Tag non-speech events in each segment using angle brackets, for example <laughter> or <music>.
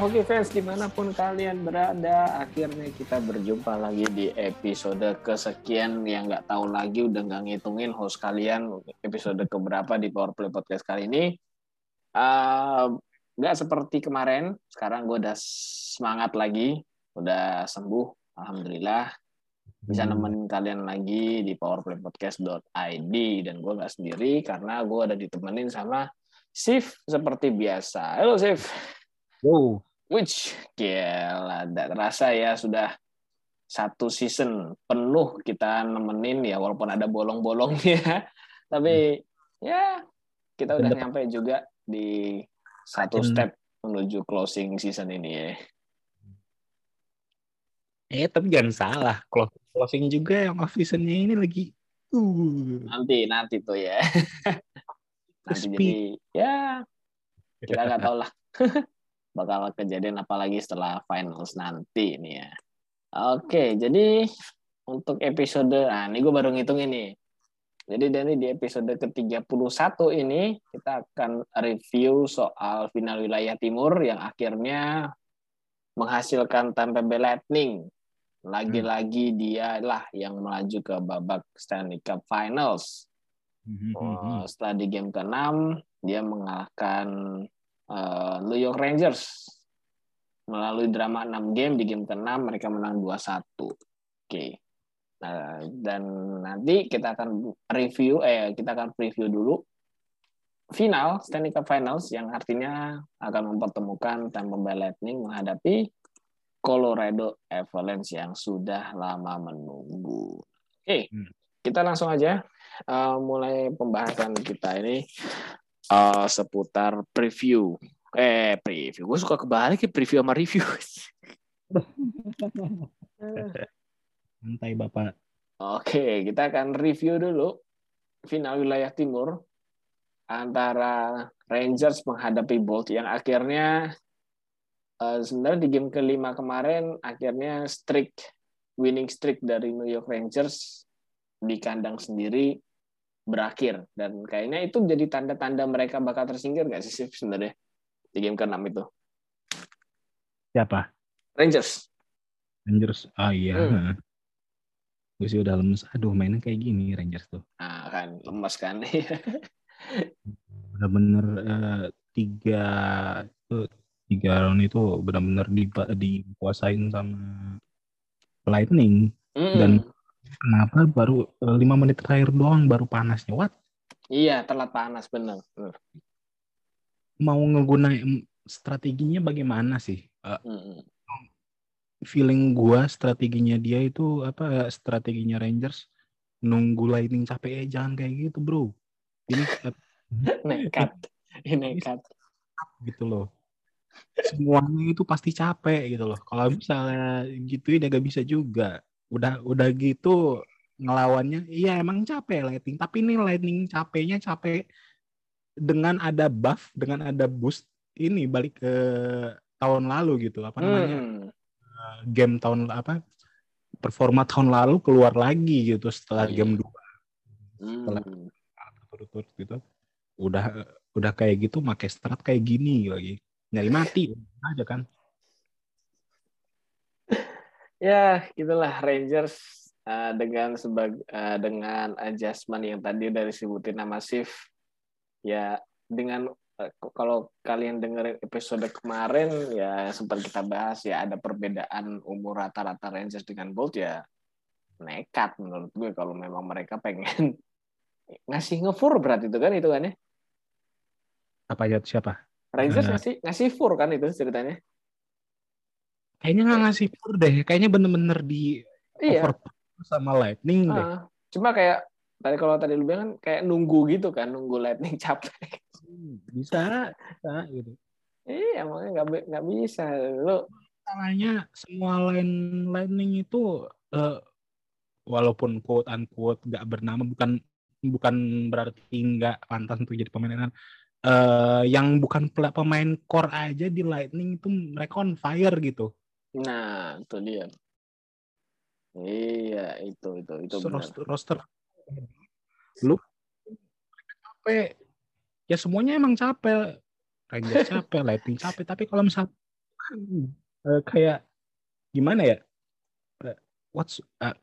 hoki fans di mana pun kalian berada, akhirnya kita berjumpa lagi di episode kesekian yang nggak tahu lagi udah nggak ngitungin host kalian episode keberapa di Powerplay Podcast kali ini. Uh, nggak seperti kemarin, sekarang gue udah semangat lagi, udah sembuh, alhamdulillah bisa hmm. nemenin kalian lagi di powerplaypodcast.id dan gue nggak sendiri karena gue udah ditemenin sama Sif seperti biasa. Halo Sif. Wow. Which, gila, tidak terasa ya sudah satu season penuh kita nemenin ya walaupun ada bolong-bolongnya <laughs> tapi ya kita udah nyampe juga di satu step menuju closing season ini ya. Eh tapi jangan salah, closing juga yang off seasonnya ini lagi. Uh. Nanti nanti tuh ya. <laughs> nanti jadi ya kita nggak tahu lah. <laughs> bakal kejadian apalagi setelah finals nanti ini ya. Oke, jadi untuk episode, nah ini gue baru ngitung ini. Jadi dari di episode ke-31 ini kita akan review soal final wilayah timur yang akhirnya menghasilkan Tampa Bay Lightning. Lagi-lagi dia lah yang melaju ke babak Stanley Cup Finals. Hmm, hmm, hmm, oh, setelah di game ke-6 dia mengalahkan uh, New York Rangers melalui drama 6 game di game ke-6 mereka menang 2-1. Oke. Okay. Nah, dan nanti kita akan review eh kita akan preview dulu final Stanley Cup Finals yang artinya akan mempertemukan Tampa Bay Lightning menghadapi Colorado Avalanche yang sudah lama menunggu. Oke, okay. hmm. kita langsung aja uh, mulai pembahasan kita ini uh, seputar preview. Eh, preview. Gue suka kebalik ya preview sama review. <laughs> Santai Bapak. Oke, kita akan review dulu final wilayah timur antara Rangers menghadapi Bolt yang akhirnya uh, sebenarnya di game kelima kemarin akhirnya streak winning streak dari New York Rangers di kandang sendiri berakhir dan kayaknya itu jadi tanda-tanda mereka bakal tersingkir nggak sih sebenarnya di game ke-6 itu? Siapa? Rangers. Rangers. Ah iya. Hmm. <laughs> Gue sih udah lemes. Aduh mainnya kayak gini Rangers tuh. Ah kan lemes kan. <laughs> bener-bener uh, tiga uh, tiga round itu benar-benar dikuasain sama Lightning mm. dan Kenapa baru eh, lima menit terakhir doang baru panasnya? What? Iya, telat panas bener. Mau ngegunain strateginya bagaimana sih? Uh, mm Feeling gua strateginya dia itu apa? Strateginya Rangers nunggu lightning capek ya jangan kayak gitu bro. Ini <laughs> nekat, ini nekat gitu loh. Semuanya itu pasti capek gitu loh. Kalau misalnya gitu ya gak bisa juga udah udah gitu ngelawannya iya emang capek lightning. Tapi ini lightning capeknya capek dengan ada buff dengan ada boost ini balik ke tahun lalu gitu. Apa namanya? Hmm. Eh, game tahun apa performa tahun lalu keluar lagi gitu setelah hmm. game dua. Setelah hmm. turut-turut gitu. Udah udah kayak gitu pakai strat kayak gini lagi. Nyari mati aja kan ya itulah Rangers uh, dengan sebag uh, dengan adjustment yang tadi dari sebutin nama Sif. Ya dengan uh, kalau kalian dengar episode kemarin ya sempat kita bahas ya ada perbedaan umur rata-rata Rangers dengan Bolt ya nekat menurut gue kalau memang mereka pengen <laughs> ngasih ngefur berarti itu kan itu kan ya? Apa ya siapa? Rangers ngasih ngasih fur kan itu ceritanya Kayaknya nggak ngasih pur deh. Kayaknya bener-bener di iya. over sama Lightning deh. Uh, cuma kayak tadi kalau tadi lu bilang kan kayak nunggu gitu kan, nunggu Lightning capek. Hmm, bisa, bisa gitu. Iya, makanya nggak nggak bisa. Lu salahnya semua line Lightning itu uh, walaupun quote unquote nggak bernama bukan bukan berarti nggak pantas untuk jadi pemain uh, yang bukan pemain core aja di Lightning itu mereka on fire gitu. Nah, itu dia. Iya, itu itu itu roster, roster. Lu capek. Ya semuanya emang capek. Ranger capek, Lightning capek, tapi kalau misal uh, kayak gimana ya? Uh, what's uh,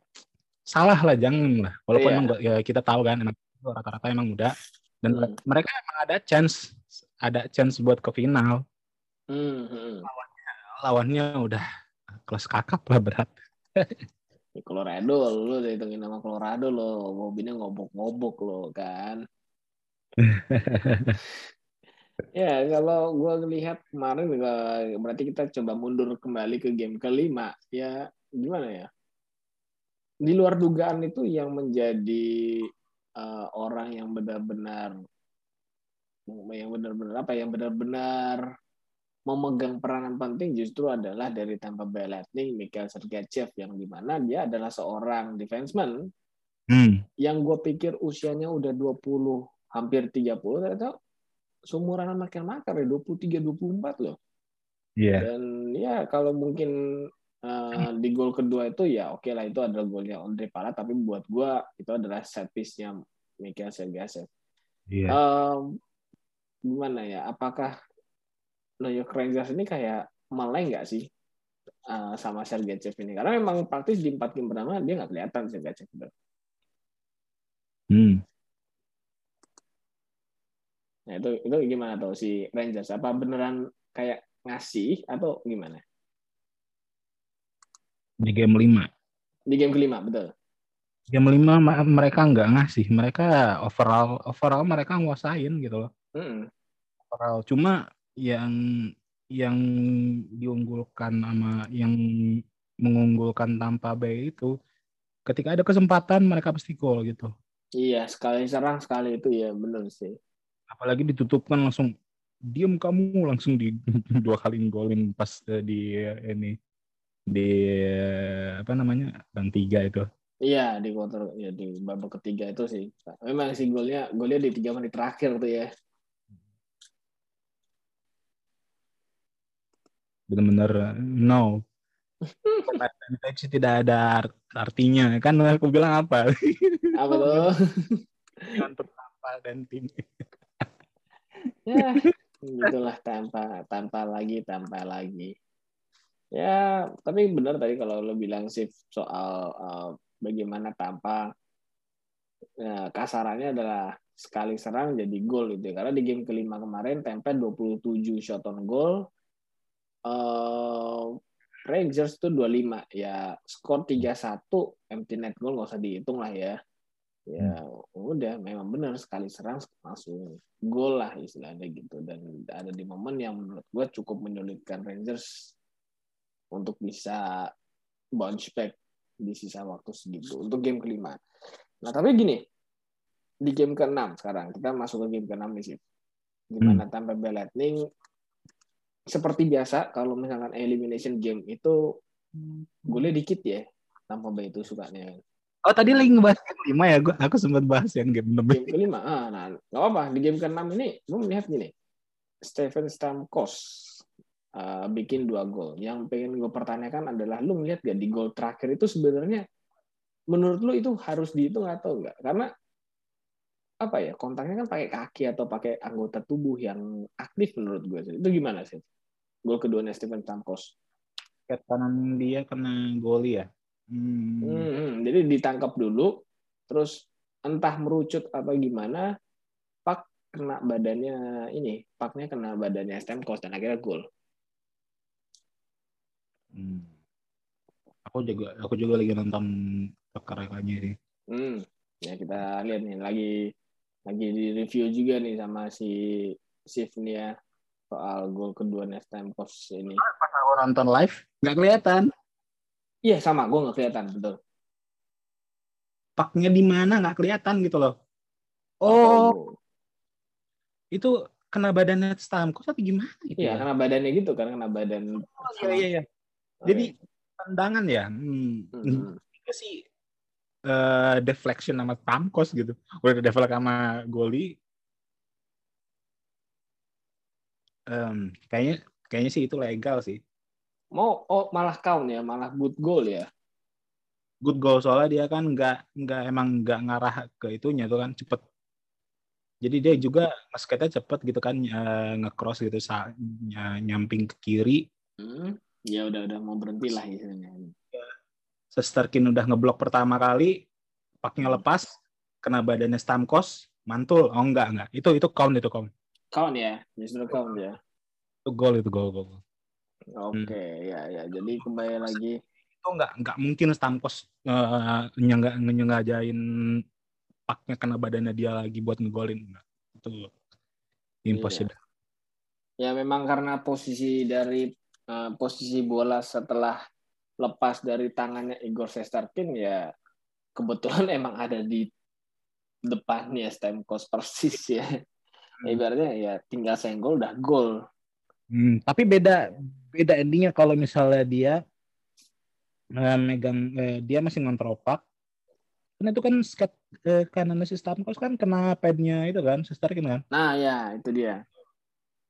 salah lah jangan lah. Walaupun yeah. emang ya, kita tahu kan rata-rata emang muda dan hmm. mereka emang ada chance ada chance buat ke final. Hmm. hmm. Lawannya, udah kelas kakap lah berat. Colorado lu udah hitungin nama Colorado lo mobilnya ngobok-ngobok lo kan ya kalau gue lihat kemarin berarti kita coba mundur kembali ke game kelima ya gimana ya di luar dugaan itu yang menjadi uh, orang yang benar-benar yang benar-benar apa yang benar-benar memegang peranan penting justru adalah dari Tampa Bay Lightning Mikhail Sergachev yang di mana dia adalah seorang defenseman hmm. yang gue pikir usianya udah 20 hampir 30 ternyata seumuran sama Ken Makar ya 23 24 loh. Yeah. Dan ya kalau mungkin uh, di gol kedua itu ya oke okay lah itu adalah golnya Andre Pala tapi buat gue itu adalah set piece-nya Mikhail Sergachev. Yeah. Um, gimana ya? Apakah New York Rangers ini kayak meleng nggak sih uh, sama Sergachev ini? Karena memang praktis di empat game pertama dia nggak kelihatan Sergachev itu. Hmm. Nah itu itu gimana tuh si Rangers? Apa beneran kayak ngasih atau gimana? Di game lima. Di game kelima betul. Game lima mereka nggak ngasih, mereka overall overall mereka nguasain gitu loh. Hmm. Overall cuma yang yang diunggulkan sama yang mengunggulkan tanpa Bay itu ketika ada kesempatan mereka pasti gol gitu. Iya, sekali serang sekali itu ya benar sih. Apalagi ditutupkan langsung diam kamu langsung di <laughs> dua kali golin pas uh, di uh, ini di uh, apa namanya bang tiga itu. Iya di quarter ya di babak ketiga itu sih. Memang sih golnya golnya di tiga menit terakhir tuh ya. Benar-benar no. Advantage tidak ada artinya. Kan aku bilang apa? Apa tuh? Untuk tanpa dan tim. Ya itulah tanpa tanpa lagi tanpa lagi. Ya tapi benar tadi kalau lo bilang sih soal uh, bagaimana tanpa ya, kasarannya adalah sekali serang jadi gol itu karena di game kelima kemarin Tempe 27 shot on goal uh, Rangers tuh 25 ya skor 3-1 empty net goal nggak usah dihitung lah ya ya hmm. udah memang benar sekali serang langsung gol lah istilahnya gitu dan ada di momen yang menurut gue cukup menyulitkan Rangers untuk bisa bounce back di sisa waktu segitu untuk game kelima. Nah tapi gini di game keenam sekarang kita masuk ke game keenam nih sih. Gimana hmm. Tampa Bay Lightning seperti biasa kalau misalkan elimination game itu boleh dikit ya tanpa Bay itu sukanya. Oh tadi lagi ngebahas game lima ya, gua aku sempat bahas yang game enam. Game kelima, ah, nah nggak apa di game keenam ini gue melihat gini, Stephen Stamkos uh, bikin dua gol. Yang pengen gue pertanyakan adalah lu melihat gak di gol terakhir itu sebenarnya menurut lu itu harus dihitung atau enggak? Karena apa ya kontaknya kan pakai kaki atau pakai anggota tubuh yang aktif menurut gue itu gimana sih? Gol keduanya Steven Stamkos. Kaki kanan dia kena goli ya. Hmm. Hmm, jadi ditangkap dulu, terus entah merucut apa gimana, pak kena badannya ini, paknya kena badannya Stamkos dan akhirnya gol. Hmm. Aku juga aku juga lagi nonton perkaraannya sih. Hmm. Ya kita lihat nih lagi lagi di review juga nih sama si Sif nih ya soal gol kedua Stamkos ini. Pas aku nonton live nggak kelihatan. Iya sama, gue nggak kelihatan betul. Paknya di mana nggak kelihatan gitu loh. Oh, oh, itu kena badannya Stamkos atau gimana gitu? Iya, ya? kena badannya gitu kan, kena badan. Oh iya iya. iya. Jadi tendangan ya. Hmm. hmm. Itu sih uh, deflection sama Stamkos gitu. Udah deflect sama Goli, um, kayaknya kayaknya sih itu legal sih. Mau oh malah count ya, malah good goal ya. Good goal soalnya dia kan nggak nggak emang nggak ngarah ke itunya tuh kan cepet. Jadi dia juga basketnya cepet gitu kan uh, ngecross gitu saat nyamping ke kiri Hmm, ya udah udah mau berhenti lah istilahnya. Sesterkin udah ngeblok pertama kali, paknya lepas, kena badannya Stamkos, mantul. Oh enggak enggak. Itu itu count itu count. Count ya, justru count ya. Itu gol itu gol gol. Oke, Hmm. ya ya. Jadi kembali lagi Itu enggak enggak mungkin Stamkos uh, nyengga, nyengajain paknya kena badannya dia lagi buat ngegolin. Itu impossible. ya memang karena posisi dari eh, posisi bola setelah lepas dari tangannya Igor Shesterkin ya kebetulan <laughs> emang ada di depannya Stamkos persis ya. Hmm. Ibaratnya ya tinggal senggol udah gol. Hmm, tapi beda beda endingnya kalau misalnya dia eh, megang eh, dia masih ngontrol pak. Kan itu kan skat eh, kanan si Stamkos kan kena padnya itu kan, Shesterkin kan. Nah ya itu dia.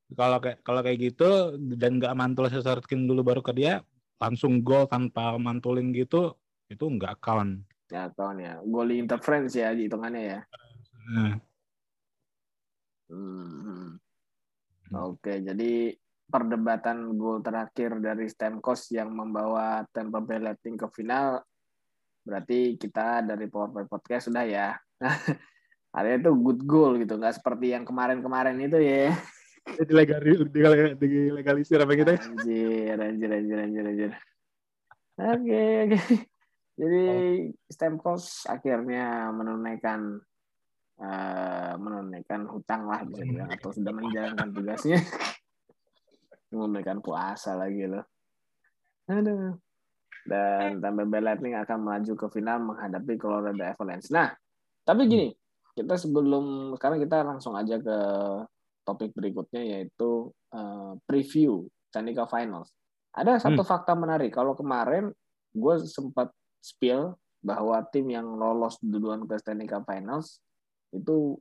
Kalau kayak kalau kayak gitu dan nggak mantul Shesterkin dulu baru ke dia langsung gol tanpa mantulin gitu itu nggak count. Ya kawan ya. Gol interference ya hitungannya ya. Nah, Hmm. Oke, jadi perdebatan gol terakhir dari Stamkos yang membawa Tampa Bay Lightning ke final berarti kita dari PowerPoint Podcast sudah ya. <laughs> Ada itu good goal gitu, nggak seperti yang kemarin-kemarin itu ya. dilegalisir, dilegalisir apa gitu? Anjir, anjir, anjir, anjir, anjir. Oke, oke. Jadi Stamkos akhirnya menunaikan eh, menunaikan hutang lah bisa bilang atau sudah menjalankan tugasnya. <laughs> menunaikan puasa lagi loh. Aduh. Dan Tampa Bay Lightning akan melaju ke final menghadapi Colorado Avalanche. Nah, tapi gini, kita sebelum sekarang kita langsung aja ke topik berikutnya yaitu eh, preview Stanley Cup Finals. Ada satu fakta menarik. Kalau kemarin gue sempat spill bahwa tim yang lolos duluan ke Stanley Cup Finals itu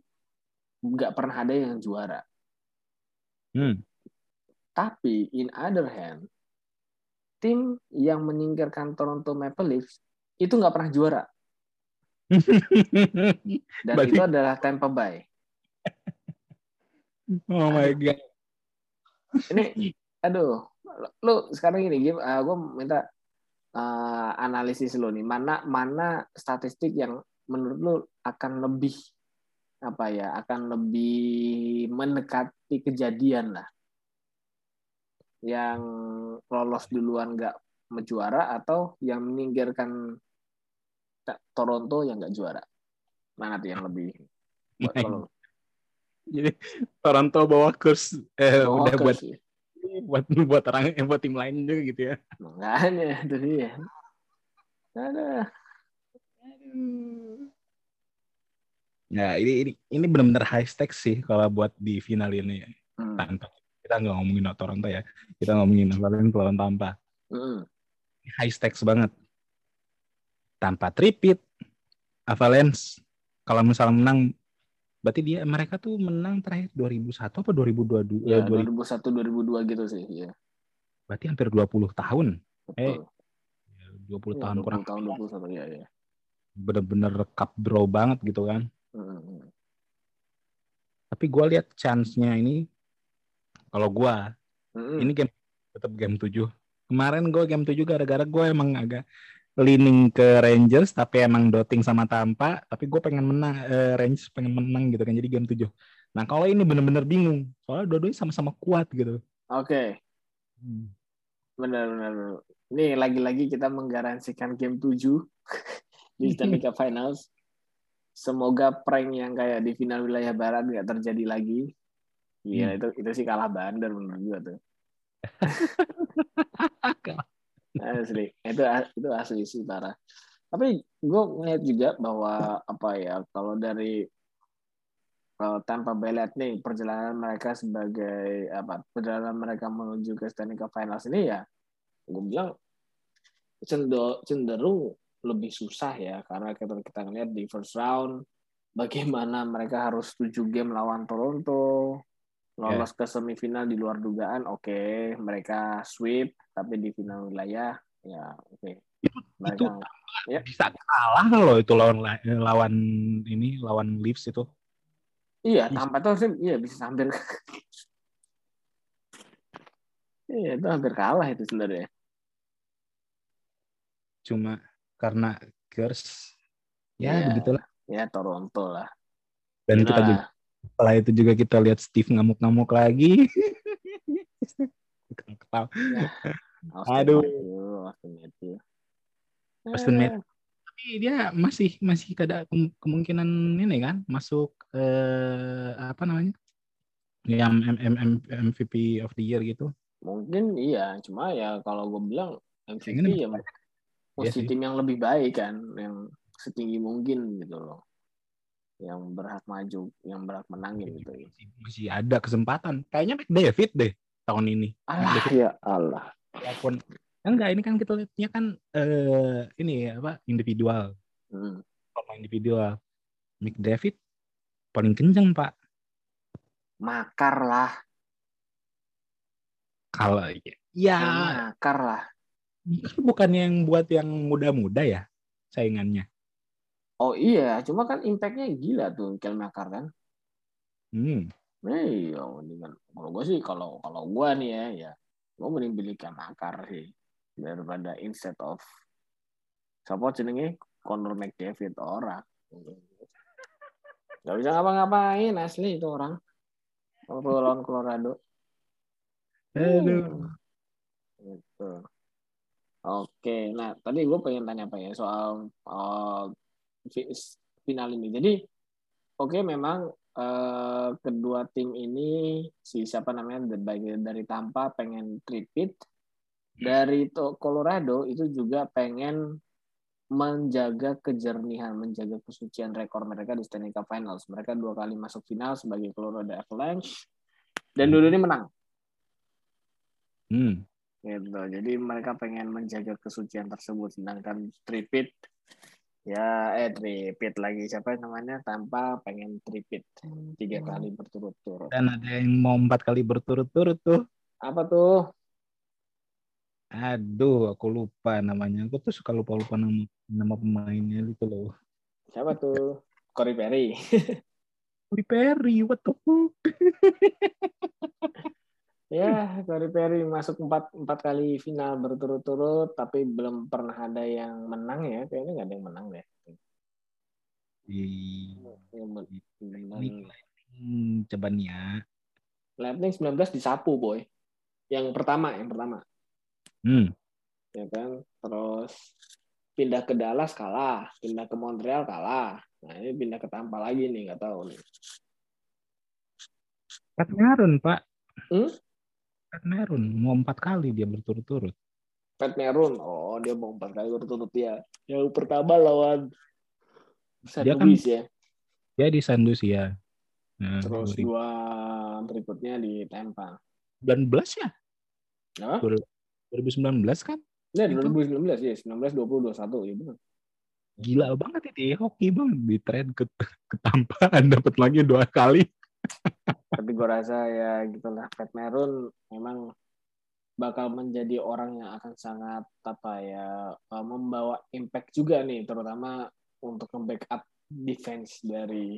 nggak pernah ada yang juara. Hmm. Tapi in other hand, tim yang menyingkirkan Toronto Maple Leafs itu nggak pernah juara. <laughs> Dan Berarti- itu adalah Tampa Bay. oh my god. Ini, aduh, lu sekarang gini, Gim, gue minta uh, analisis lu nih, mana mana statistik yang menurut lu akan lebih apa ya, akan lebih mendekati kejadian lah, yang lolos duluan nggak menjuara atau yang menyingkirkan Toronto yang nggak juara, mana tuh yang lebih? Buat kalau Jadi Toronto bawa kurs eh, Oh, udah buat sih. buat buat orang eh, buat tim lain juga gitu ya. Makanya itu dia. Ada. Ya ini ini ini benar-benar high stakes sih kalau buat di final ini. Hmm. Tanpa kita nggak ngomongin Toronto ya, kita ngomongin Avalanche lawan Tampa. Hmm. High stakes banget. Tanpa tripit, Avalanche kalau misalnya menang, berarti dia mereka tuh menang terakhir 2001 apa 2022? Ya, Eh, 2000 2001 2002 gitu sih, ya. berarti hampir 20 tahun. Eh, Betul. 20 Ya, tahun 20 kurang tahun 21 ya, ya. bener-bener cup draw banget gitu kan. Hmm. Tapi gue lihat chance-nya ini kalau gue Hmm. ini game tetap game 7. Kemarin gue game 7 gara-gara gue emang agak leaning ke Rangers tapi emang doting sama Tampa, tapi gue pengen menang eh, Rangers pengen menang gitu kan jadi game 7. Nah, kalau ini bener-bener bingung. Soalnya dua-duanya sama-sama kuat gitu. Oke, benar-benar. Ini lagi-lagi kita menggaransikan game 7 <laughs> di Stanley Cup Finals. Semoga prank yang kayak di final wilayah barat nggak terjadi lagi. Iya, Hmm. itu itu sih kalah bandar menurut gua tuh. <laughs> Asli, itu itu asli sih parah. Tapi gue ngeliat juga bahwa apa ya kalau dari uh, Tampa Bay Lightning perjalanan mereka sebagai apa perjalanan mereka menuju ke Stanley Cup Finals ini ya gue bilang cenderung lebih susah ya karena kita kita ngeliat di first round bagaimana mereka harus 7 game lawan Toronto lolos ke semifinal di luar dugaan oke mereka sweep tapi di final wilayah ya oke mereka Ya. Bisa kalah loh itu lawan lawan ini lawan Leafs itu. iya Bisa. tanpa itu sih iya bisa hampir <laughs> Iya, itu hampir kalah itu sebenarnya. Cuma karena curse ya Iya. begitulah. Ya Toronto lah. Dan Gila kita juga setelah itu juga kita lihat Steve ngamuk-ngamuk lagi. <laughs> Ketawa. Austin Aduh. Austin Matthews. Austin Eh, Matthews. Tapi dia masih masih ada kem- kemungkinan ini kan masuk eh, apa namanya? Yang MVP of the year gitu. Mungkin iya, cuma ya kalau gue bilang MVP ya Iya mesti sih. tim yang lebih baik kan, yang setinggi mungkin gitu loh. Yang berhak maju, yang berhak menangin gitu. Masih, masih ada kesempatan. Kayaknya McDavid deh tahun ini. Allah ya Allah. walaupun enggak ini kan kita lihatnya kan eh ini apa individual, Hmm. individual. McDavid paling kenceng pak. Makar lah, Kalau ya ya, makar lah. Kan bukan yang buat yang muda-muda ya saingannya. Oh iya, cuma kan impactnya gila tuh Kel Makar kan. Hmm. Eh, iya, mendingan kalau gue sih kalau kalau gue nih ya, ya gue mending beli Kel Makar sih daripada instead of siapa jenenge Connor McDavid orang. Gak bisa ngapa-ngapain asli itu orang. Kalau lawan Colorado. Aduh. Gitu. Oke, nah tadi gue pengen tanya apa ya soal uh, fi- final ini. Jadi, oke memang eh, kedua tim ini si siapa namanya dari dari Tampa pengen tripit, dari to- Colorado itu juga pengen menjaga kejernihan, menjaga kesucian rekor mereka di Stanley Cup Finals. Mereka dua kali masuk final sebagai Colorado Avalanche dan dua ini menang Hmm. Gitu jadi mereka pengen menjaga kesucian tersebut sedangkan tripit ya eh tripit lagi siapa namanya tanpa pengen tripit tiga kali berturut-turut Dan ada yang mau empat kali berturut-turut tuh. apa tuh Aduh, aku lupa namanya. Aku tuh suka lupa-lupa nama, nama pemainnya gitu loh. siapa tuh Corey Perry <laughs> Corey Perry, what the fuck? <laughs> ya Corey Perry masuk empat empat kali final berturut-turut tapi belum pernah ada yang menang ya. Kayaknya nggak ada yang menang deh. Ini Hmm, coba nih ya. Lightning 19 disapu boy. Yang pertama yang pertama. Hmm. ya kan? Terus pindah ke Dallas kalah. Pindah ke Montreal kalah. Nah ini pindah ke Tampa lagi nih nggak tahu nih. Pat Maroon, Pak. Hmm? Pat Maroon mau empat kali dia berturut-turut. Pat Maroon oh dia mau empat kali berturut ya yang pertama lawan St. Dia kan- ya Dia di San Luis ya. Nah, terus dua berikutnya di Tampa 2019 ya? Apa? 2019 kan? Ya, Itu. 2019 ya, 19 20 21 ya benar. Gila banget itu ya, hoki banget di trade ke, ke Tampaan <laughs> dapat lagi dua kali. Tapi gue rasa ya gitulah Pat Maroon memang bakal menjadi orang yang akan sangat apa ya uh, membawa impact juga nih terutama untuk nge-backup defense dari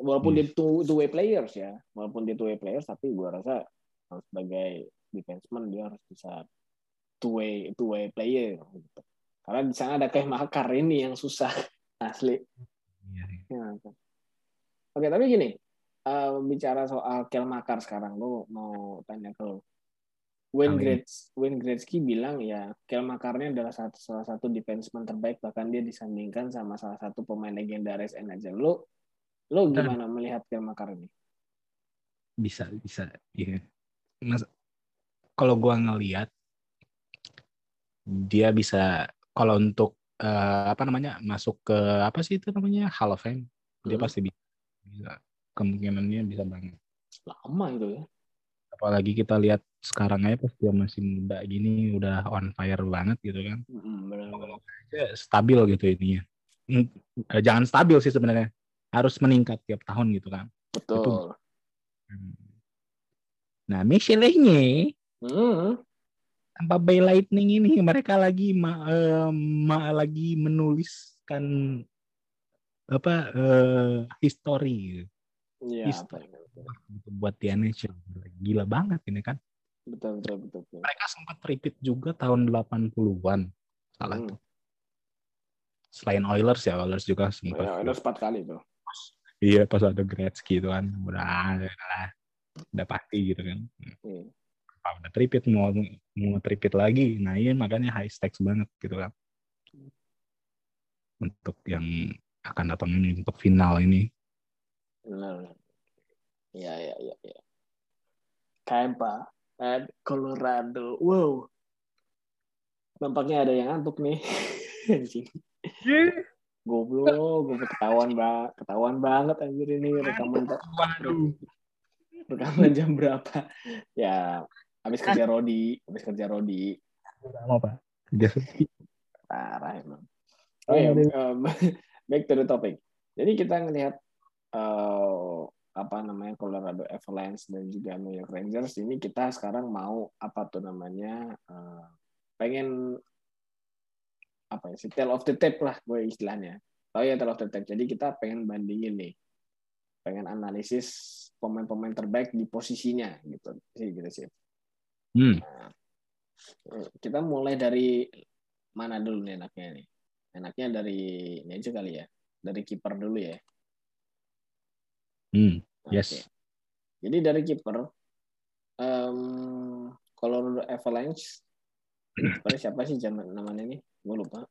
walaupun dia two, two way players ya walaupun dia two way players tapi gue rasa sebagai defenseman dia harus bisa two way two way player gitu. karena di sana ada kayak makar ini yang susah <laughs> asli. Ya, oke. Oke, tapi gini, eh, bicara soal Kel Makar sekarang, lo mau tanya ke lo. Wayne. Gretzky, Wayne Gretzky bilang ya Kel Makarnya adalah satu, salah satu defenseman terbaik bahkan dia disandingkan sama salah satu pemain legendaris NHL. Lo lo gimana melihat Kel Makar ini? Bisa, bisa. Iya. Mas, kalau gua ngelihat dia bisa kalau untuk eh, apa namanya masuk ke apa sih itu namanya Hall of Fame dia Hmm. pasti bisa kemungkinannya bisa banget Lama itu ya. apalagi kita lihat sekarang aja pas dia masih muda gini udah on fire banget gitu kan Mm, benar-benar. Ya, stabil gitu ininya Hmm, eh, jangan stabil sih sebenarnya harus meningkat tiap tahun gitu kan Betul. Hmm. nah masalahnya Hmm. Tampa Bay Lightning ini mereka lagi ma, eh, ma- lagi menuliskan apa eh, history Iya. Is- apa ya? gitu buat di NHL gila banget ini kan Betul, betul, betul. betul. Mereka sempat repeat juga tahun 80-an. Salah Hmm. tuh. Selain Oilers ya, Oilers juga sempat. Ya, ada empat kali tuh. Iya, pas ada Gretzky itu kan. Udah, udah, udah pasti gitu kan. Hmm. Udah tripit mau mau tripit lagi. Nah, iya makanya high stakes banget gitu kan. Untuk yang akan datang ini untuk final ini. Benar. Ya, ya, ya, ya. Tampa and Colorado. Wow. Nampaknya ada yang ngantuk nih. <laughs> Anjing. Goblok, gue ketahuan banget, ketahuan banget anjir ini rekaman Waduh. rekaman jam berapa? Ya, habis kerja Rodi, habis kerja Rodi. Mau apa? Biasa. Parah emang. Oh ya, um, <laughs> back to the topic. Jadi kita ngelihat eh, apa namanya Colorado Avalanche dan juga New York Rangers ini kita sekarang mau apa tuh namanya eh, pengen apa ya tale of the tape lah gue istilahnya. Oh ya tale of the tape. Jadi kita pengen bandingin nih, pengen analisis pemain-pemain terbaik di posisinya gitu sih gitu sih. Hmm. Eh, Kita mulai dari mana dulu nih enaknya nih? Enaknya dari ini aja kali ya, dari kiper dulu ya. Hmm. Yes. Jadi dari kiper, em Colorado Avalanche, kipernya siapa sih zaman namanya nih? Gue lupa.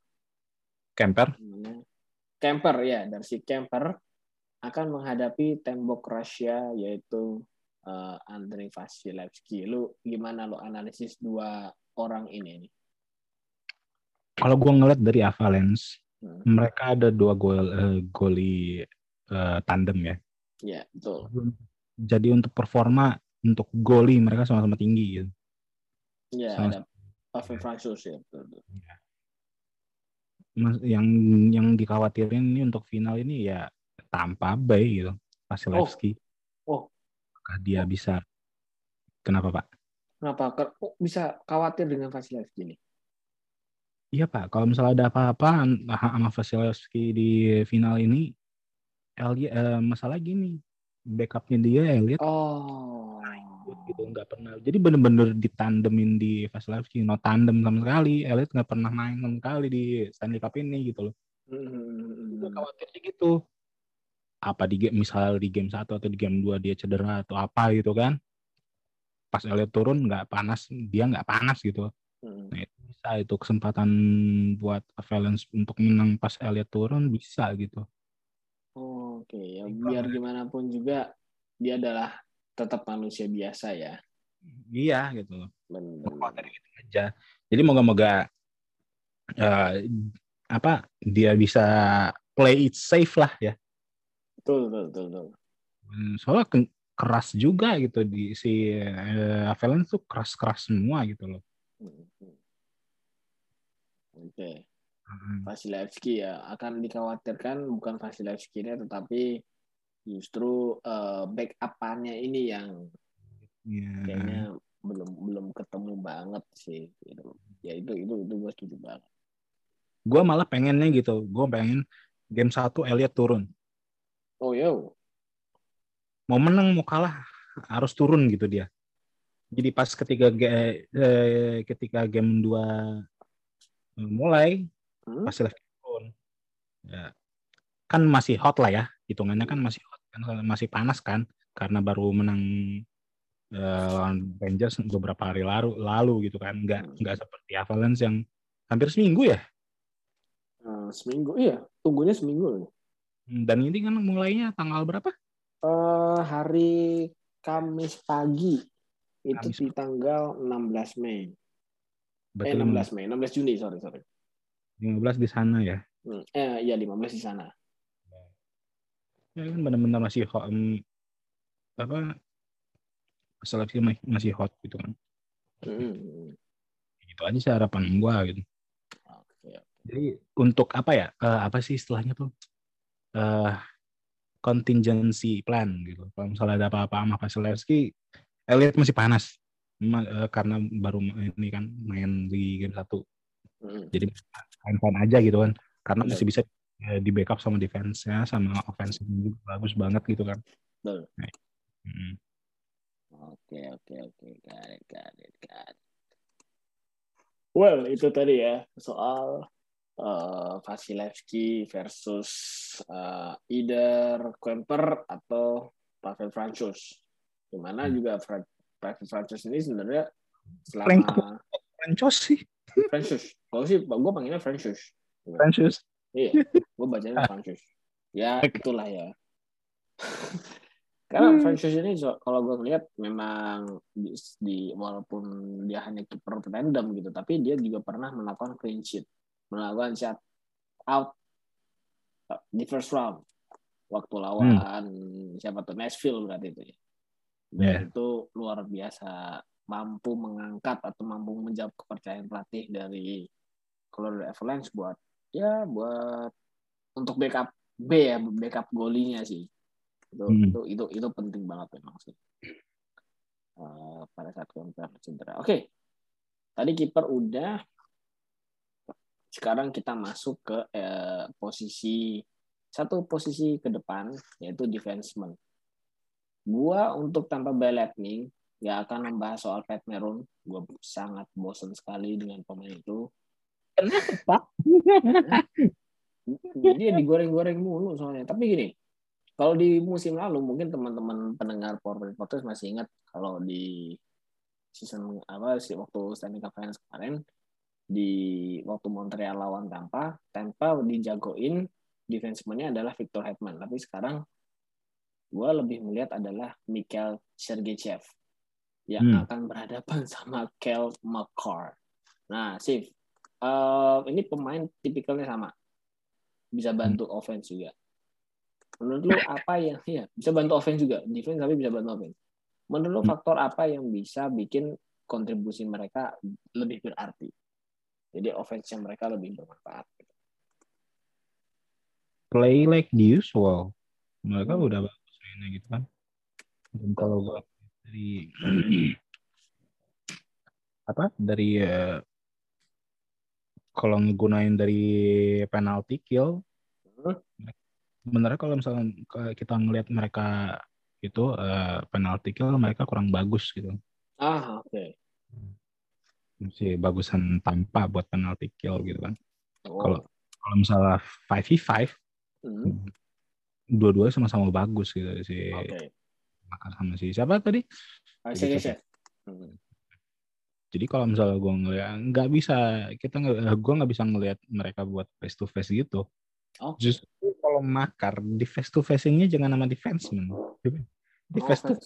Camper. Namanya Kemper ya, dari si Kemper akan menghadapi tembok Rusia yaitu eh, Andrei Vasilevsky. Lu gimana lo analisis dua orang ini nih? Kalau gue ngeliat dari Avalanche, Hmm. mereka ada dua gol eh, goli eh, tandem ya. Ya, betul. Jadi untuk performa untuk goli mereka sama-sama tinggi gitu. Ya, Sama- ada Pavel Francouz ya, betul. betul. Mas, yang yang dikhawatirin ini untuk final ini ya Tampa Bay gitu. Vasilevsky. Oh. Apakah dia bisa Kenapa, Pak? Kenapa? Ke- Kok bisa khawatir dengan Vasilevsky nih? Iya, Pak. Kalau misalnya ada apa-apa sama Vasilevsky di final ini Elliot eh, masalah gini. Backupnya dia Elliot Oh. gitu nggak pernah jadi bener-bener ditandemin di Vasilevsky no tandem sama sekali Elliot nggak pernah main sama sekali di Stanley Cup ini gitu loh Hmm. gue khawatirnya gitu apa di game misal di game satu atau di game 2 dia cedera atau apa gitu kan pas Elliot turun nggak panas dia nggak panas gitu Hmm. nah itu bisa itu kesempatan buat Avalanche untuk menang pas Elliot turun bisa gitu Oh, Oke, ya biar gimana pun juga dia adalah tetap manusia biasa ya. iya gitu Benar. khawatir gitu aja. Jadi moga-moga eh, apa dia bisa play it safe lah ya. Betul, betul, betul, betul. Hmm, Soalnya ke- keras juga gitu di si eh, Avalanche tuh keras-keras semua gitu loh. Hmm, hmm. Oke, Hmm. Vasilevsky ya akan dikhawatirkan bukan Vasilevsky-nya tetapi justru eh, backup-annya ini yang Iya. kayaknya belum belum ketemu banget sih gitu. Ya itu itu itu gue setuju banget. Gue malah pengennya gitu. Gue pengen game satu Elliot turun. Oh yo, Mau menang mau kalah harus turun gitu dia. Jadi pas ketika eh, ketika game 2 mulai Hmm? Turun. Ya. Kan masih hot lah ya, hitungannya kan masih hot, kan masih panas kan, karena baru menang eh, lawan Rangers beberapa hari lalu, lalu gitu kan, nggak Hmm. nggak seperti Avalanche yang hampir seminggu ya. Eh, seminggu iya, tunggunya seminggu. Dan ini kan mulainya tanggal berapa? Eh hari Kamis pagi itu Kamis di tanggal 16 Mei. Eh Berarti 16 Mei, 16 Juni, sorry, sorry. 15 di sana ya. Hmm, Eh iya 15 di sana. Ya kan benar-benar masih hot, em, apa ma- masih hot gitu kan. Hmm. Gitu aja sih harapan gua gitu. Jadi untuk apa ya? eh, apa sih istilahnya tuh? eh contingency plan gitu. Kalau misalnya ada apa-apa sama Vasilevsky, Elliot masih panas. Ma- eh, karena baru ini kan main di game satu. Hmm. Jadi fine-fine aja gitu kan. Karena Betul. masih bisa eh, di backup sama defense-nya sama offense juga bagus banget gitu kan. Betul. Mm. Oke, oke, oke. Got it, got it, got it. Well, itu tadi ya soal uh, Vasilevsky versus uh, either Kemper atau Pavel Francus. Di mana hmm. juga Pavel Francus ini sebenarnya selama Francus sih. Francus. Kalau sih gue panggilnya Francus. Francus. Iya, gue bacanya <laughs> Francus. Ya, itulah ya. <laughs> Karena hmm. Francis ini kalau gue lihat memang di, di walaupun dia hanya kiper random gitu, tapi dia juga pernah melakukan clean sheet, melakukan shot out di first round waktu lawan hmm. siapa tuh Nashville berarti itu ya. Dan yeah. itu luar biasa mampu mengangkat atau mampu menjawab kepercayaan pelatih dari Colorado Avalanche buat ya buat untuk backup B ya backup golinya sih. Itu hmm. itu itu itu penting banget memang sih. Uh, pada saat counter cedera. Oke. Okay. tadi kiper udah. Sekarang kita masuk ke uh, posisi satu posisi ke depan yaitu defenseman. Gua untuk tanpa Lightning ya akan membahas soal Pat Meron gua sangat bosan sekali dengan pemain itu. Kenapa? <laughs> Dia digoreng-goreng mulu soalnya. Tapi gini kalau di musim lalu mungkin teman-teman pendengar Power Podcast masih ingat kalau di season apa sih waktu Stanley Cup Finals kemarin di waktu Montreal lawan Tampa, Tampa dijagoin defenseman-nya adalah Victor Hetman. Tapi sekarang gue lebih melihat adalah Mikhail Sergeyev yang hmm. akan berhadapan <laughs> sama Kel McCarr. Nah, Sif, uh, ini pemain tipikalnya sama. Bisa bantu hmm. offense juga. Menurut lu apa yang ya bisa bantu offense juga, defense tapi bisa bantu offense. Menurut lu hmm. faktor apa yang bisa bikin kontribusi mereka lebih berarti? Jadi offense yang mereka lebih bermanfaat. Play like the usual. Mereka hmm. udah bagus ini gitu kan. Dan kalau dari <clears throat> apa dari uh, kalau ngegunain dari penalty kill hmm sebenarnya kalau misalnya kita ngelihat mereka itu uh, penalti kill mereka kurang bagus gitu. Ah, oke. Okay. Masih bagusan tanpa buat penalti kill gitu kan. Oh. Kalau kalau misalnya 5v5 hmm. dua-dua sama-sama bagus gitu si okay. Sama si siapa tadi? Ah, si gitu. Hmm. Jadi kalau misalnya gue ngeliat nggak bisa kita nggak gue nggak bisa ngelihat mereka buat face to face gitu. Oh. Justru kalau makar di face to facingnya jangan sama defenseman. Di face to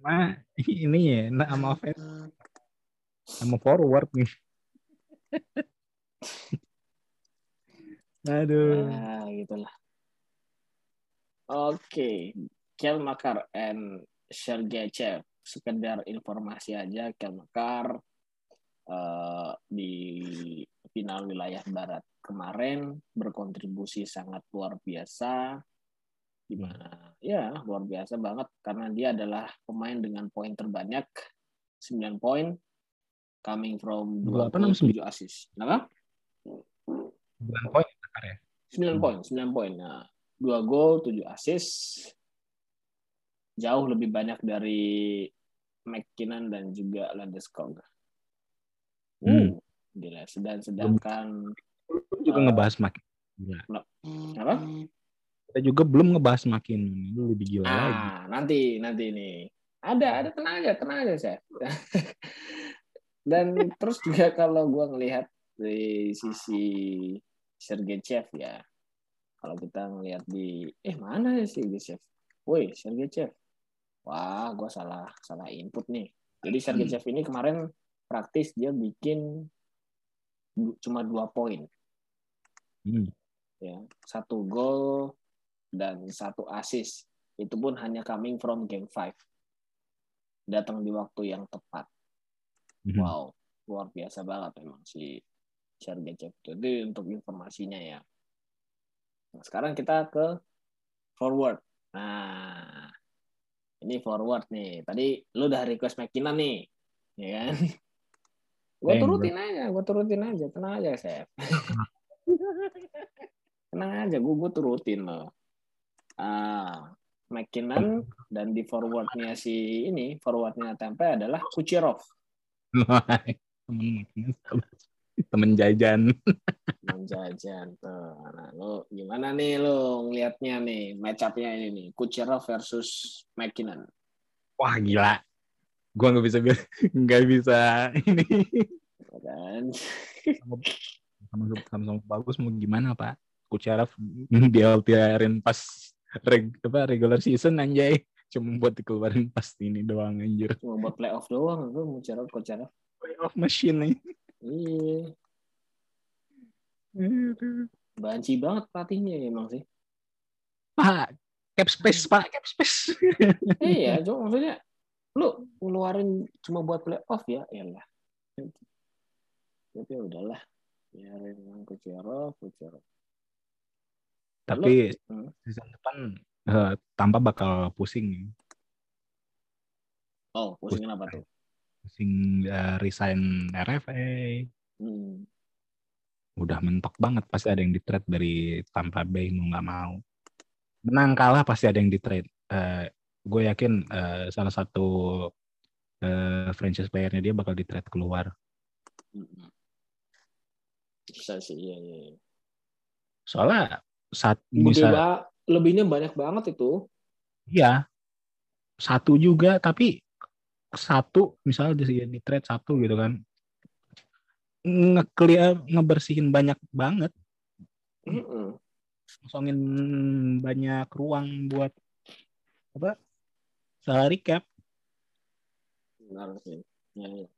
sama <laughs> ini ya, nah sama offense. Sama forward nih. <laughs> Aduh. Nah, gitulah. Oke, okay. Kel Makar and Sergeyev. Sekedar informasi aja, Kel Makar uh, di final wilayah barat kemarin berkontribusi sangat luar biasa di mana ya luar biasa banget karena dia adalah pemain dengan poin terbanyak 9 poin coming from 2 poin 7 assist. Kenapa? 9 poin ya? 9 poin, 9 poin. Nah, 2 gol, 7 assist. Jauh lebih banyak dari McKinnon dan juga Landeskog. Hmm. Gila. Sedang sedangkan juga uh, ngebahas makin. Apa? Kita juga belum ngebahas makin lebih gila ah, lagi. nanti nanti nih. Ada ada tenang aja tenang aja saya. <laughs> Dan terus juga kalau gue ngelihat dari sisi Sergeyev ya, kalau kita ngelihat di eh mana ya si Sergeyev? Woi Sergeyev. Wah, gue salah salah input nih. Jadi Sergeyev hmm. ini kemarin praktis dia bikin cuma dua poin. Hmm. Ya, satu gol dan satu assist. Itu pun hanya coming from game 5. Datang di waktu yang tepat. Hmm. Wow, luar biasa banget memang si Sergei Jadi untuk informasinya ya. Nah, sekarang kita ke forward. Nah, ini forward nih. Tadi lu udah request McKinnon nih, ya kan? <laughs> Gue turutin aja, gue turutin aja, tenang aja, Chef. <laughs> tenang aja, gue gue turutin loh. Ah, McKinnon dan di forwardnya si ini forwardnya Tempe adalah Kucherov. temen <laughs> temen jajan. Temen jajan tuh. Nah, lo gimana nih lo ngelihatnya nih match up-nya ini nih Kucherov versus McKinnon. Wah gila. Gua nggak bisa nggak bisa ini. Kan? Sama-sama bagus mau gimana pak? Kucherov <laughs> dia LTRin pas reg, apa regular season anjay cuma buat dikeluarin pas ini doang anjir cuma buat playoff doang gue mau cara cara playoff machine nih iya. Banci banget pelatihnya emang sih. Pak cap space pak. Cap space. <laughs> Iya cuma maksudnya lu ngeluarin cuma buat playoff ya ya lah. Tapi ya udahlah biarin Kucherov Kucherov. Tapi hmm. season depan uh, tanpa bakal pusing. Oh, pusing apa tuh? Pusing uh, resign RFA. Hmm. Udah mentok banget pasti ada yang di trade dari Tampa Bay mau nggak mau. Menang kalah pasti ada yang di trade. Uh, gue yakin uh, salah satu uh, franchise playernya dia bakal di trade keluar. Hmm. Bisa sih, iya, iya. iya. Soalnya saat bisa ba lebihnya banyak banget itu. Iya. Satu juga tapi satu misalnya di, trade satu gitu kan. Ngekliar ngebersihin banyak banget. Mm kosongin banyak ruang buat apa salary cap. Benar sih. Ya, ya.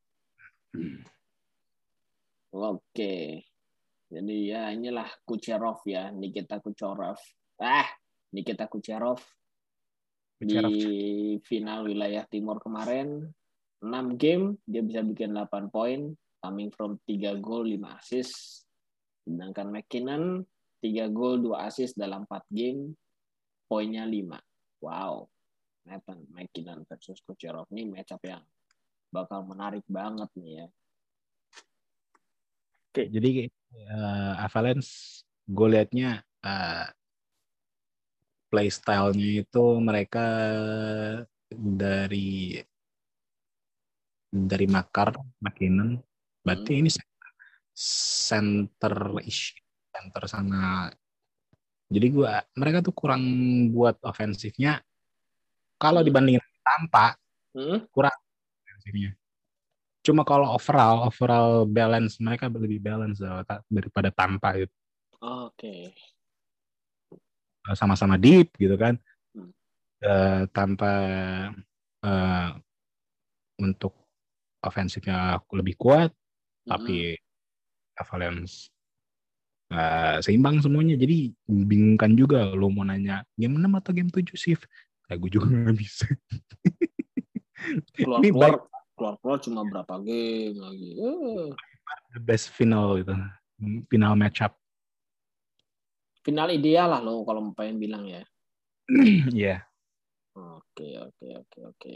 oke. Jadi ya inilah Kucherov ya, Nikita Kucherov. Ah, Nikita Kucherov di final wilayah timur kemarin 6 game dia bisa bikin 8 poin coming from 3 gol 5 assist. Sedangkan McKinnon 3 gol 2 assist dalam 4 game poinnya 5 wow. Nathan McKinnon versus Kucherov ini matchup yang bakal menarik banget nih ya. Oke, jadi uh, Avalanche gue liatnya uh, playstyle-nya itu mereka dari dari Makar, McKinnon, berarti hmm. ini center ish, center sana. Jadi gua mereka tuh kurang buat ofensifnya. Kalau hmm. dibandingin Tampa, hmm? kurang ofensifnya. Cuma kalau overall, overall balance mereka lebih balance daripada tanpa itu. Oke. Okay. Eh, sama-sama deep gitu kan. Hmm. Uh, tanpa uh, untuk ofensifnya lebih kuat, hmm. tapi Avalanche uh, seimbang semuanya. Jadi bingungkan juga lo mau nanya game 6 atau game 7 shift. Kayak gue juga <laughs> nggak bisa. Keluar-keluar keluar-keluar cuma berapa game lagi. Uh. The best final itu, final matchup. Final ideal lah lo kalau pengen bilang ya. <clears throat> Iya. yeah. Oke oke oke oke.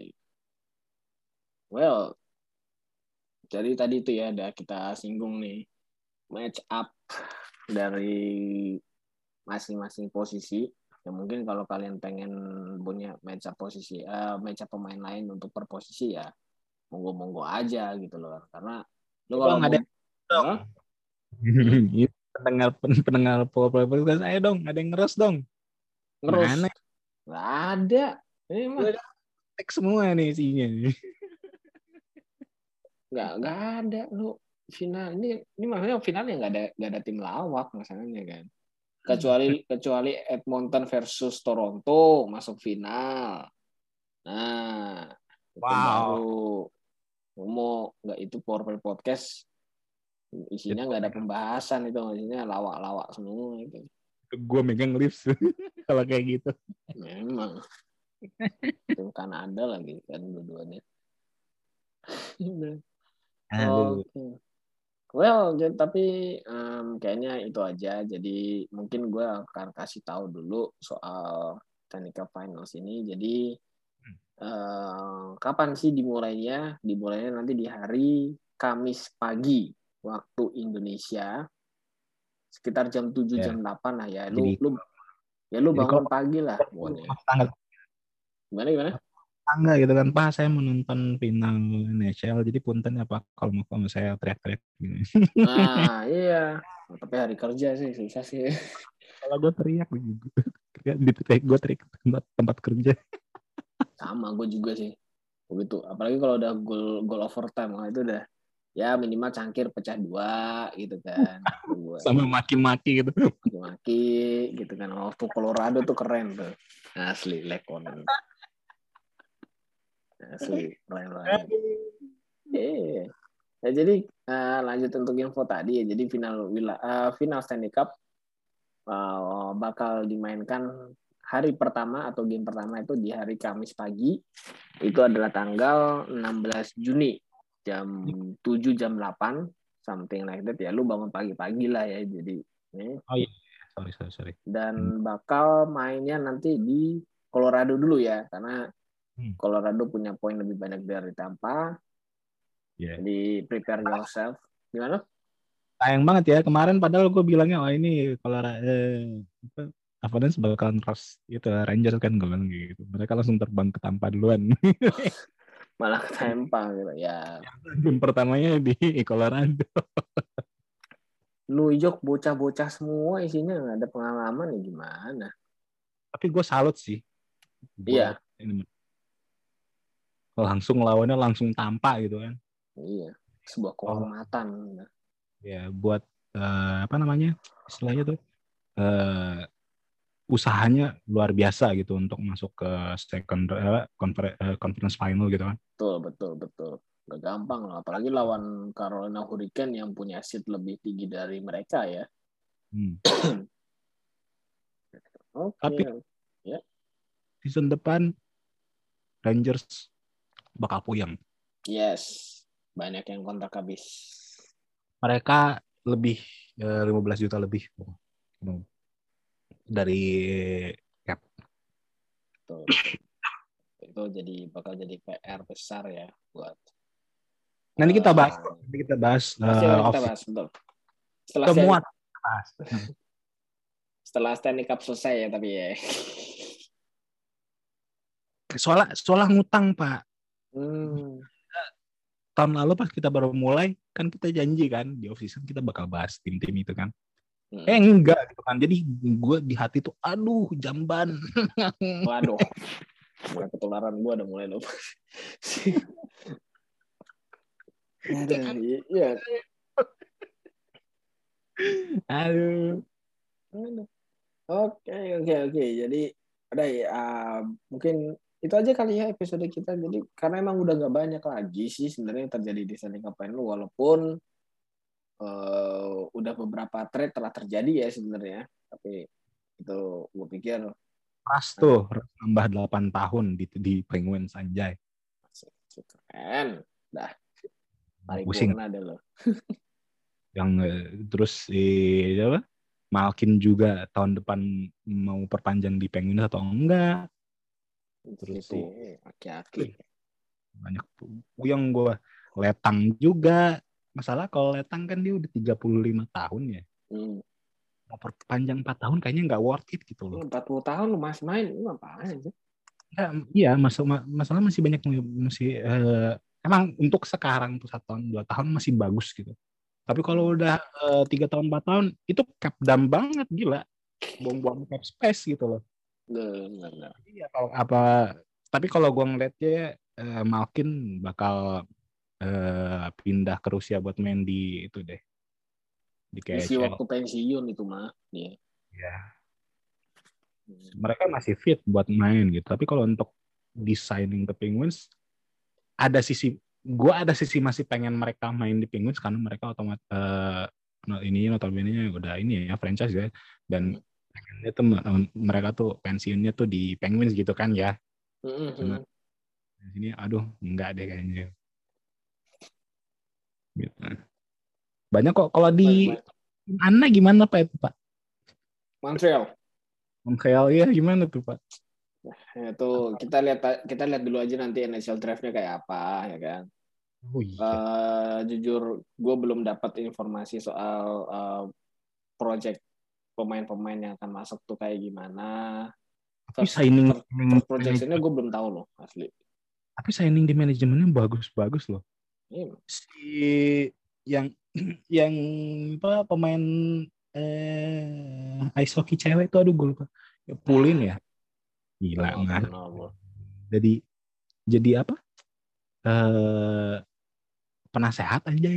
Well, jadi tadi itu ya udah kita singgung nih match up dari masing-masing posisi. Ya mungkin kalau kalian pengen punya match up posisi, uh, match up pemain lain untuk per posisi ya monggo-monggo aja gitu loh karena lo kalau ada <laughs> <laughs> pendengar pendengar podcast saya dong ada yang ngeres dong. Ngeres Mana? nggak ada. Ini mah teks semua nih isinya nggak nggak ada lo final ini ini maksudnya finalnya nggak ada nggak ada tim lawak masalahnya kan? Kecuali kecuali Edmonton versus Toronto masuk final. Nah wow. baru. Mau nggak itu powerpoint podcast isinya nggak ada pembahasan itu isinya lawak-lawak semua itu gue megang lips <laughs> kalau kayak gitu memang itu kan ada lagi kan dua-duanya Oke. Okay. Well, tapi um, kayaknya itu aja. Jadi mungkin gue akan kasih tahu dulu soal technical finals ini. Jadi uh, kapan sih dimulainya? Dimulainya nanti di hari Kamis pagi waktu Indonesia sekitar jam 7 yeah. jam 8 lah ya. Lu Jadi, lu ya lu bangun pagi lah. Tanggal Gimana gimana? Tangga gitu kan, Pak saya menonton final NHL, jadi punten ya Pak kalau mau kalau saya teriak-teriak gini. Nah, <laughs> iya. Tapi hari kerja sih susah sih. kalau gue teriak gitu. Di teriak gue teriak tempat, tempat kerja. Sama gue juga sih. Begitu. Apalagi kalau udah gol gol overtime, wah itu udah ya minimal cangkir pecah dua gitu kan. <laughs> Sama maki-maki gitu. Maki-maki gitu kan. Waktu Colorado tuh keren tuh. Asli Lekonen. Asli keren banget. Iya. Ya, jadi uh, lanjut untuk info tadi ya. Jadi final uh, final Stanley Cup uh, bakal dimainkan hari pertama atau game pertama itu di hari Kamis pagi. Itu adalah tanggal 16 Juni jam 7 jam 8 something like that ya. Lu bangun pagi-pagi lah ya. Jadi ini. Oh iya. Sorry, sorry, sorry. Dan bakal mainnya nanti di Colorado dulu ya karena Hmm. Colorado punya poin lebih banyak dari Tampa. Yeah. Jadi prepare yourself. Gimana? Sayang banget ya kemarin padahal gue bilangnya oh ini Colorado eh, apa dan bakalan ras itu Rangers kan gue bilang gitu. Mereka langsung terbang ke Tampa duluan. <laughs> Malah ke Tampa gitu ya. Game pertamanya di <laughs> Colorado. New York bocah-bocah semua isinya nggak ada pengalaman ya gimana? Tapi gue salut sih. Iya. Ini langsung lawannya langsung tampak gitu kan iya sebuah kehormatan oh. ya buat uh, apa namanya istilahnya tuh uh, usahanya luar biasa gitu untuk masuk ke second uh, conference final gitu kan betul betul betul gak gampang lah apalagi lawan Carolina Hurricane yang punya seat lebih tinggi dari mereka ya hmm. <clears throat> okay. tapi ya season depan Rangers bakal puyeng. Yes, banyak yang kontrak habis. Mereka lebih eh, 15 juta lebih dari cap. Betul. itu jadi bakal jadi PR besar ya buat. Nanti kita bahas. Uh, nanti kita bahas. Uh, kita bahas betul. Setelah semua. <laughs> Setelah Stanley Cup selesai ya tapi ya. Soalnya soalnya ngutang pak. Hmm. Tahun lalu pas kita baru mulai, kan kita janji kan di off season kita bakal bahas tim-tim itu kan. Hmm. Eh enggak gitu kan. Jadi gue di hati tuh, aduh jamban. Waduh. <laughs> Mulai ketularan gue udah mulai lupa. Ada, iya. Aduh. Oke, oke, oke. Jadi ada ya, uh, mungkin itu aja kali ya episode kita jadi karena emang udah nggak banyak lagi sih sebenarnya yang terjadi di Standing Cup Final walaupun uh, udah beberapa trade telah terjadi ya sebenarnya. Tapi itu gue pikir pas tuh nambah 8 tahun di di Penguins anjay. Keren. Dah. Pusing ada lo. <laughs> Yang eh, terus si apa? Malkin juga tahun depan mau perpanjang di Penguins atau enggak? Terus itu aki-aki. Banyak yang gue letang juga masalah kalau letang kan dia udah 35 tahun ya. Hmm. mau perpanjang 4 tahun kayaknya nggak worth it gitu loh. 40 tahun lu masih main lu ngapain sih? Ya, iya masalah masalah masih banyak masih uh, emang untuk sekarang tuh satu tahun dua tahun masih bagus gitu. Tapi kalau udah eh, tiga uh, tahun empat tahun itu cap dam banget gila. Buang-buang cap space gitu loh. Iya, kalau apa tapi kalau gue ngeliatnya uh, Malkin bakal uh, pindah ke Rusia buat main di itu deh. Di Isi waktu pensiun itu mah dia. Ya. Mereka masih fit buat main gitu. Tapi kalau untuk designing ke Penguins ada sisi gue ada sisi masih pengen mereka main di Penguins karena mereka otomatis uh, ini notabene udah ini ya franchise ya dan hmm itu mereka tuh pensiunnya tuh di Penguins gitu kan ya. Mm-hmm. Cuma di sini aduh enggak deh kayaknya. Gitu. Banyak kok kalau di mana gimana Pak itu Pak? Montreal. Montreal ya gimana tuh Pak? Ya tuh kita lihat kita lihat dulu aja nanti NHL draftnya kayak apa ya kan. Oh, iya. uh, jujur gue belum dapat informasi soal uh, project pemain-pemain yang akan masuk tuh kayak gimana. tapi signing first projectionnya gue belum tahu loh asli tapi signing di manajemennya bagus-bagus loh. Si yang <clears throat> yang apa pemain eh ice hockey cewek itu aduh gue lupa. Ya, Pulin ya? Gila Oh, nggak jadi jadi apa? Eh penasehat aja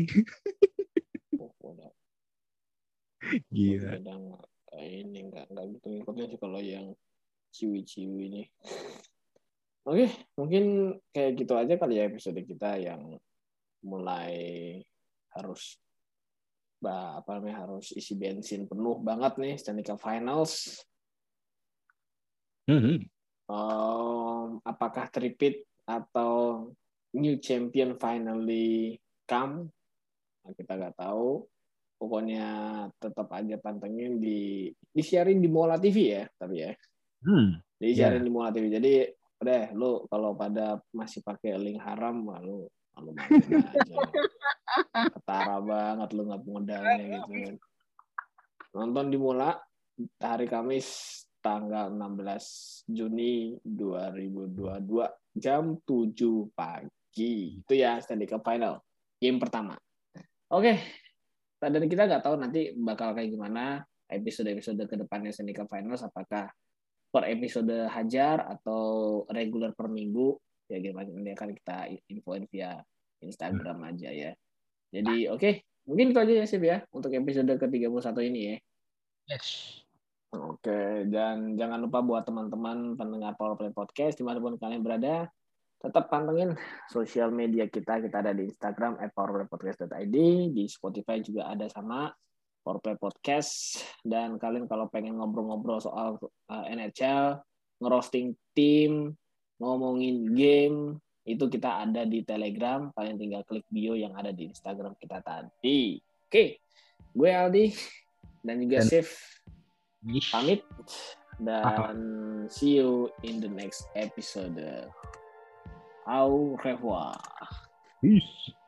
udah gila. Nggak ini nggak nggak gitu ngikutnya sih kalau yang ciwi-ciwi ini. <laughs> Oke mungkin kayak gitu aja kali ya episode kita yang mulai harus bah, apa namanya harus isi bensin penuh banget nih Stanley Cup Finals Mhm. Um, apakah tripit atau new champion finally come? Nah, kita nggak tahu. Pokoknya tetap aja pantengin di disiarin di Mola TV ya, tapi ya. Hmm. Disiarin di Mola TV. Jadi udah lu kalau pada masih pakai link haram, lu lu. <laughs> Ketara banget lu nggak modalnya gitu. Nonton di Mola hari Kamis tanggal 16 Juni 2022 jam 7 pagi. Itu ya Stanley Cup Final. Game pertama. Oke. Dan kita nggak tahu nanti bakal kayak gimana episode-episode ke depannya Stanley Cup Finals apakah per episode hajar atau regular per minggu ya gimana ini akan kita infoin via Instagram aja ya. Jadi oke, mungkin itu aja ya Sip ya untuk episode ke-31 ini ya. Yes. Oke, dan jangan lupa buat teman-teman pendengar Powerplay Podcast di mana pun kalian berada, tetap pantengin sosial media kita. Kita ada di Instagram @powerplaypodcast.id, di Spotify juga ada sama Powerplay Podcast. Dan kalian kalau pengen ngobrol-ngobrol soal uh, NHL, ngerosting tim, ngomongin game, itu kita ada di Telegram. Kalian tinggal klik bio yang ada di Instagram kita tadi. Oke, gue Aldi dan juga Dan- Sif pamit dan see you in the next episode. Au revoir. Ish.